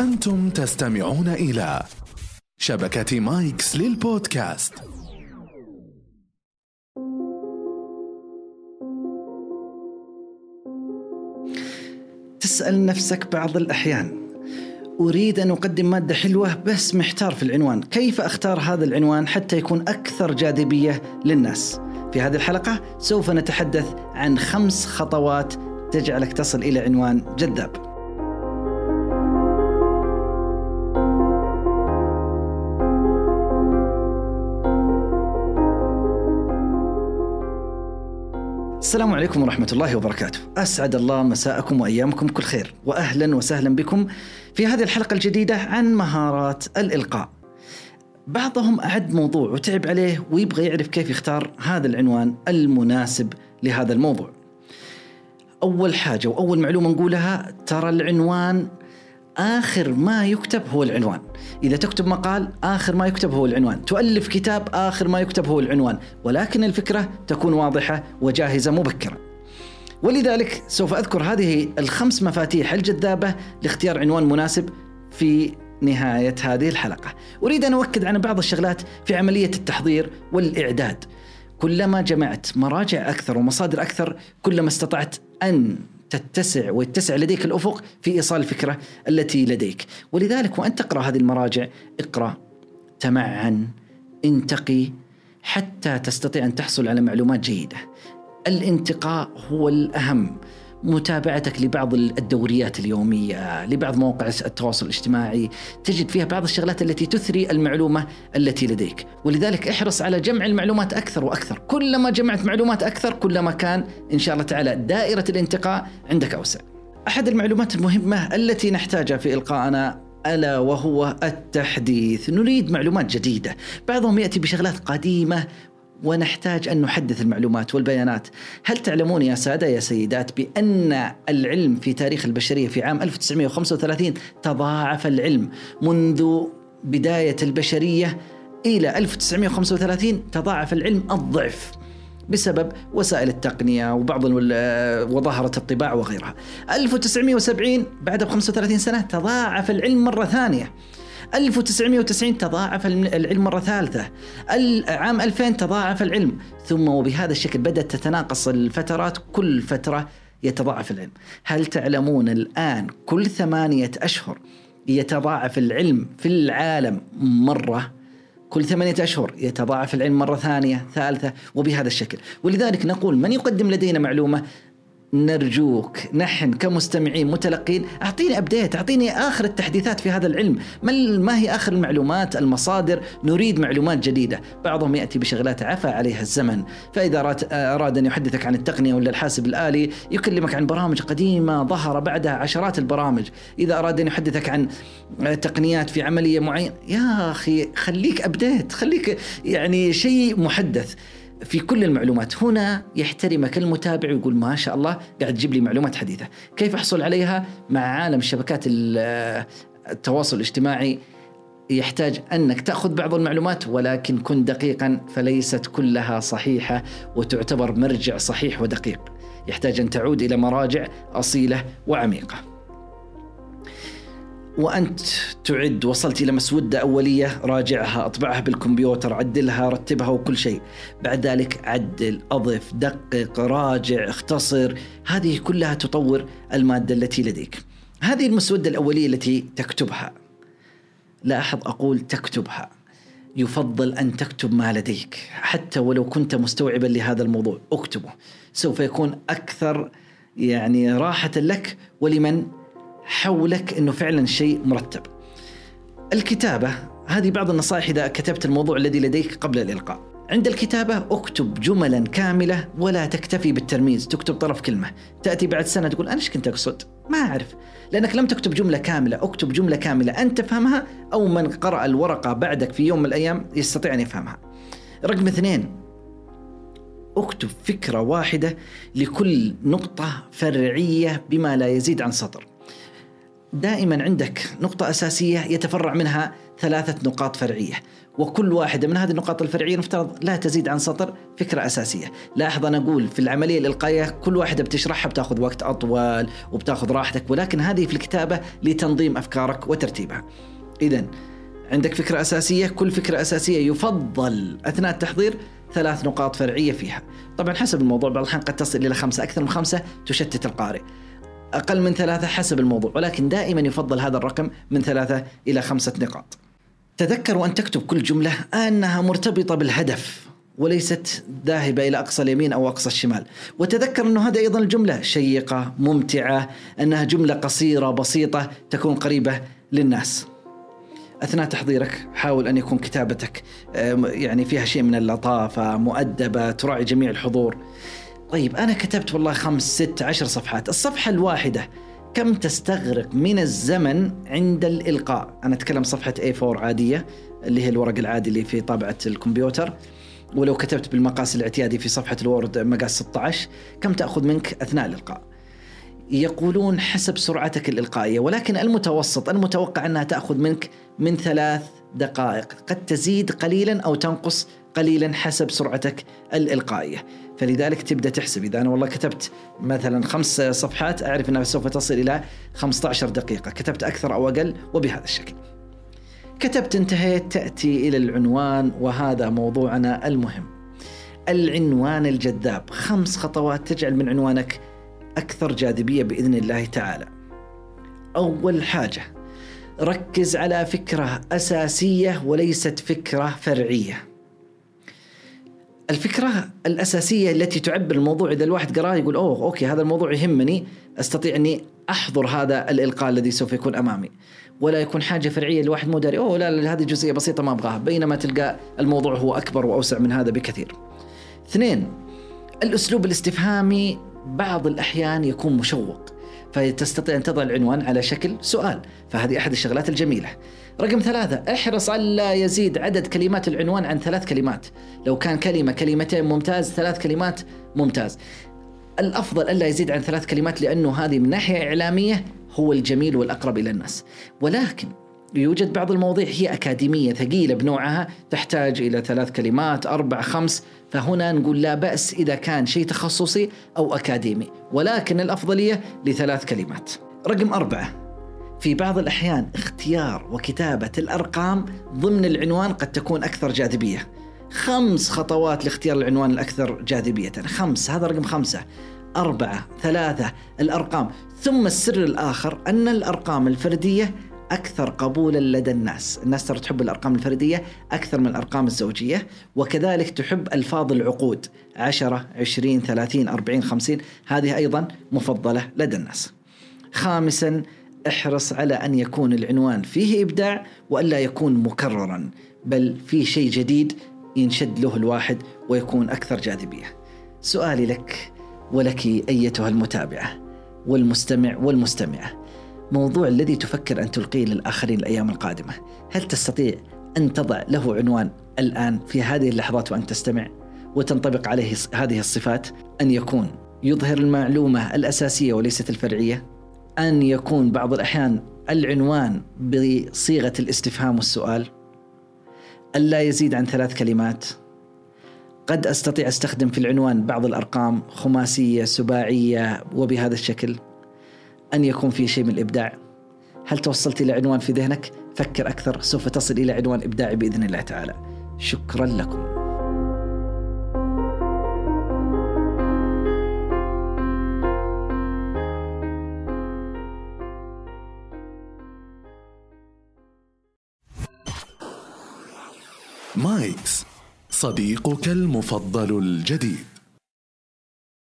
أنتم تستمعون إلى شبكة مايكس للبودكاست. تسأل نفسك بعض الأحيان أريد أن أقدم مادة حلوة بس محتار في العنوان. كيف أختار هذا العنوان حتى يكون أكثر جاذبية للناس؟ في هذه الحلقة سوف نتحدث عن خمس خطوات تجعلك تصل إلى عنوان جذاب. السلام عليكم ورحمة الله وبركاته. أسعد الله مساءكم وأيامكم كل خير وأهلا وسهلا بكم في هذه الحلقة الجديدة عن مهارات الإلقاء. بعضهم أعد موضوع وتعب عليه ويبغى يعرف كيف يختار هذا العنوان المناسب لهذا الموضوع. أول حاجة وأول معلومة نقولها ترى العنوان آخر ما يكتب هو العنوان. إذا تكتب مقال آخر ما يكتب هو العنوان. تؤلف كتاب آخر ما يكتب هو العنوان. ولكن الفكرة تكون واضحة وجاهزة مبكرا ولذلك سوف أذكر هذه الخمس مفاتيح الجذابة لاختيار عنوان مناسب في نهاية هذه الحلقة. أريد أن أؤكد على بعض الشغلات في عملية التحضير والإعداد. كلما جمعت مراجع أكثر ومصادر أكثر كلما استطعت أن تتسع ويتسع لديك الأفق في إيصال الفكرة التي لديك، ولذلك وانت تقرأ هذه المراجع اقرأ تمعن انتقي حتى تستطيع أن تحصل على معلومات جيدة. الانتقاء هو الأهم متابعتك لبعض الدوريات اليومية لبعض مواقع التواصل الاجتماعي تجد فيها بعض الشغلات التي تثري المعلومة التي لديك. ولذلك احرص على جمع المعلومات أكثر وأكثر. كلما جمعت معلومات أكثر كلما كان إن شاء الله تعالى دائرة الانتقاء عندك أوسع. أحد المعلومات المهمة التي نحتاجها في إلقائنا ألا وهو التحديث، نريد معلومات جديدة، بعضهم يأتي بشغلات قديمة ونحتاج أن نحدث المعلومات والبيانات. هل تعلمون يا سادة يا سيدات بأن العلم في تاريخ البشرية في عام 1935 تضاعف العلم منذ بداية البشرية إلى 1935 تضاعف العلم الضعف. بسبب وسائل التقنية وبعض وظاهرة الطباعة وغيرها 1970 بعد ب 35 سنة تضاعف العلم مرة ثانية 1990 تضاعف العلم مرة ثالثة. عام 2000 تضاعف العلم. ثم وبهذا الشكل بدأت تتناقص الفترات. كل فترة يتضاعف العلم. هل تعلمون الآن كل ثمانية أشهر يتضاعف العلم في العالم مرة؟ كل ثمانية أشهر يتضاعف العلم مرة ثانية ثالثة وبهذا الشكل. ولذلك نقول من يقدم لدينا معلومة؟ نرجوك. نحن كمستمعين متلقين أعطيني ابديت أعطيني آخر التحديثات في هذا العلم. ما ما هي آخر المعلومات المصادر؟ نريد معلومات جديدة. بعضهم يأتي بشغلات عفى عليها الزمن. فإذا أراد أن يحدثك عن التقنية ولا الحاسب الآلي يكلمك عن برامج قديمة ظهر بعدها عشرات البرامج. إذا أراد أن يحدثك عن تقنيات في عملية معينة يا أخي خليك ابديت خليك يعني شيء محدث. في كل المعلومات. هنا يحترمك المتابع ويقول ما شاء الله قاعد تجيب لي معلومات حديثة. كيف أحصل عليها؟ مع عالم شبكات التواصل الاجتماعي يحتاج أنك تأخذ بعض المعلومات ولكن كن دقيقا فليست كلها صحيحة وتعتبر مرجع صحيح ودقيق. يحتاج أن تعود إلى مراجع أصيلة وعميقة. وأنت تعد وصلت إلى مسودة أولية راجعها أطبعها بالكمبيوتر عدلها رتبها وكل شيء. بعد ذلك عدل أضف دقق راجع اختصر. هذه كلها تطور المادة التي لديك. هذه المسودة الأولية التي تكتبها. لاحظ أقول تكتبها. يفضل أن تكتب ما لديك. حتى ولو كنت مستوعبا لهذا الموضوع اكتبه. سوف يكون أكثر يعني راحة لك ولمن حولك إنه فعلا شيء مرتب. الكتابة هذه بعض النصائح إذا كتبت الموضوع الذي لديك قبل الإلقاء. عند الكتابة اكتب جملا كاملة ولا تكتفي بالترميز تكتب طرف كلمة. تأتي بعد سنة تقول أنا إيش كنت أقصد؟ ما أعرف. لأنك لم تكتب جملة كاملة اكتب جملة كاملة. أنت تفهمها أو من قرأ الورقة بعدك في يوم من الأيام يستطيع أن يفهمها. رقم اثنين اكتب فكرة واحدة لكل نقطة فرعية بما لا يزيد عن سطر. دائما عندك نقطة أساسية يتفرع منها ثلاثة نقاط فرعية. وكل واحدة من هذه النقاط الفرعية نفترض لا تزيد عن سطر فكرة أساسية. لاحظ أنا أقول في العملية الإلقائية كل واحدة بتشرحها بتاخذ وقت أطول وبتاخذ راحتك ولكن هذه في الكتابة لتنظيم أفكارك وترتيبها. إذا عندك فكرة أساسية كل فكرة أساسية يفضل أثناء التحضير ثلاث نقاط فرعية فيها. طبعا حسب الموضوع بعض الأحيان قد تصل إلى خمسة أكثر من خمسة تشتت القارئ. أقل من ثلاثة حسب الموضوع ولكن دائما يفضل هذا الرقم من ثلاثة إلى خمسة نقاط. تذكر وأن تكتب كل جملة أنها مرتبطة بالهدف وليست ذاهبة إلى أقصى اليمين أو أقصى الشمال. وتذكر أنه هذه أيضا الجملة شيقة ممتعة أنها جملة قصيرة بسيطة تكون قريبة للناس. أثناء تحضيرك حاول أن يكون كتابتك يعني فيها شيء من اللطافة مؤدبة تراعي جميع الحضور. طيب أنا كتبت والله خمس ست عشر صفحات. الصفحة الواحدة كم تستغرق من الزمن عند الإلقاء؟ أنا أتكلم صفحة A4 عادية اللي هي الورق العادي اللي في طابعة الكمبيوتر. ولو كتبت بالمقاس الاعتيادي في صفحة الوورد مقاس 16 كم تأخذ منك أثناء الإلقاء؟ يقولون حسب سرعتك الإلقائية ولكن المتوسط المتوقع أنها تأخذ منك من ثلاث دقائق. قد تزيد قليلا أو تنقص قليلا حسب سرعتك الإلقائية. فلذلك تبدأ تحسب. إذا أنا والله كتبت مثلا خمس صفحات أعرف أنها سوف تصل إلى 15 دقيقة. كتبت أكثر أو أقل وبهذا الشكل. كتبت انتهيت تأتي إلى العنوان وهذا موضوعنا المهم. العنوان الجذاب. خمس خطوات تجعل من عنوانك أكثر جاذبية بإذن الله تعالى. أول حاجة ركز على فكرة أساسية وليست فكرة فرعية. الفكرة الأساسية التي تعبر الموضوع إذا الواحد قراه يقول أوه أوكي هذا الموضوع يهمني أستطيع أني أحضر هذا الإلقاء الذي سوف يكون أمامي. ولا يكون حاجة فرعية الواحد مو داري أوه لا, لا هذه جزئية بسيطة ما أبغاها. بينما تلقى الموضوع هو أكبر وأوسع من هذا بكثير. اثنين الأسلوب الاستفهامي بعض الأحيان يكون مشوق فتستطيع أن تضع العنوان على شكل سؤال فهذه أحد الشغلات الجميلة. رقم ثلاثة احرص ألا يزيد عدد كلمات العنوان عن ثلاث كلمات. لو كان كلمة كلمتين ممتاز ثلاث كلمات ممتاز. الأفضل ألا يزيد عن ثلاث كلمات لأنه هذه من ناحية إعلامية هو الجميل والأقرب إلى الناس. ولكن يوجد بعض المواضيع هي أكاديمية ثقيلة بنوعها تحتاج إلى ثلاث كلمات أربع خمس. فهنا نقول لا بأس إذا كان شيء تخصصي أو أكاديمي ولكن الأفضلية لثلاث كلمات. رقم أربعة. في بعض الأحيان اختيار وكتابة الأرقام ضمن العنوان قد تكون أكثر جاذبية. خمس خطوات لاختيار العنوان الأكثر جاذبية. خمس هذا رقم خمسة. أربعة ثلاثة الأرقام. ثم السر الآخر أن الأرقام الفردية أكثر قبولا لدى الناس. الناس ترى تحب الأرقام الفردية أكثر من الأرقام الزوجية وكذلك تحب ألفاظ العقود. 10 20 30 40 50 هذه أيضا مفضلة لدى الناس. خامسا احرص على أن يكون العنوان فيه إبداع وألا يكون مكررا بل فيه شيء جديد ينشد له الواحد ويكون أكثر جاذبية. سؤالي لك ولك أيتها المتابعة والمستمع والمستمعة. موضوع الذي تفكر أن تلقيه للآخرين الأيام القادمة. هل تستطيع أن تضع له عنوان الآن في هذه اللحظات وأن تستمع؟ وتنطبق عليه هذه الصفات؟ أن يكون يظهر المعلومة الأساسية وليست الفرعية؟ أن يكون بعض الأحيان العنوان بصيغة الاستفهام والسؤال؟ ألا يزيد عن ثلاث كلمات؟ قد أستطيع أستخدم في العنوان بعض الأرقام خماسية سباعية وبهذا الشكل؟ أن يكون في شيء من الإبداع. هل توصلت إلى عنوان في ذهنك؟ فكر أكثر سوف تصل إلى عنوان إبداعي بإذن الله تعالى. شكرا لكم. مايكس صديقك المفضل الجديد.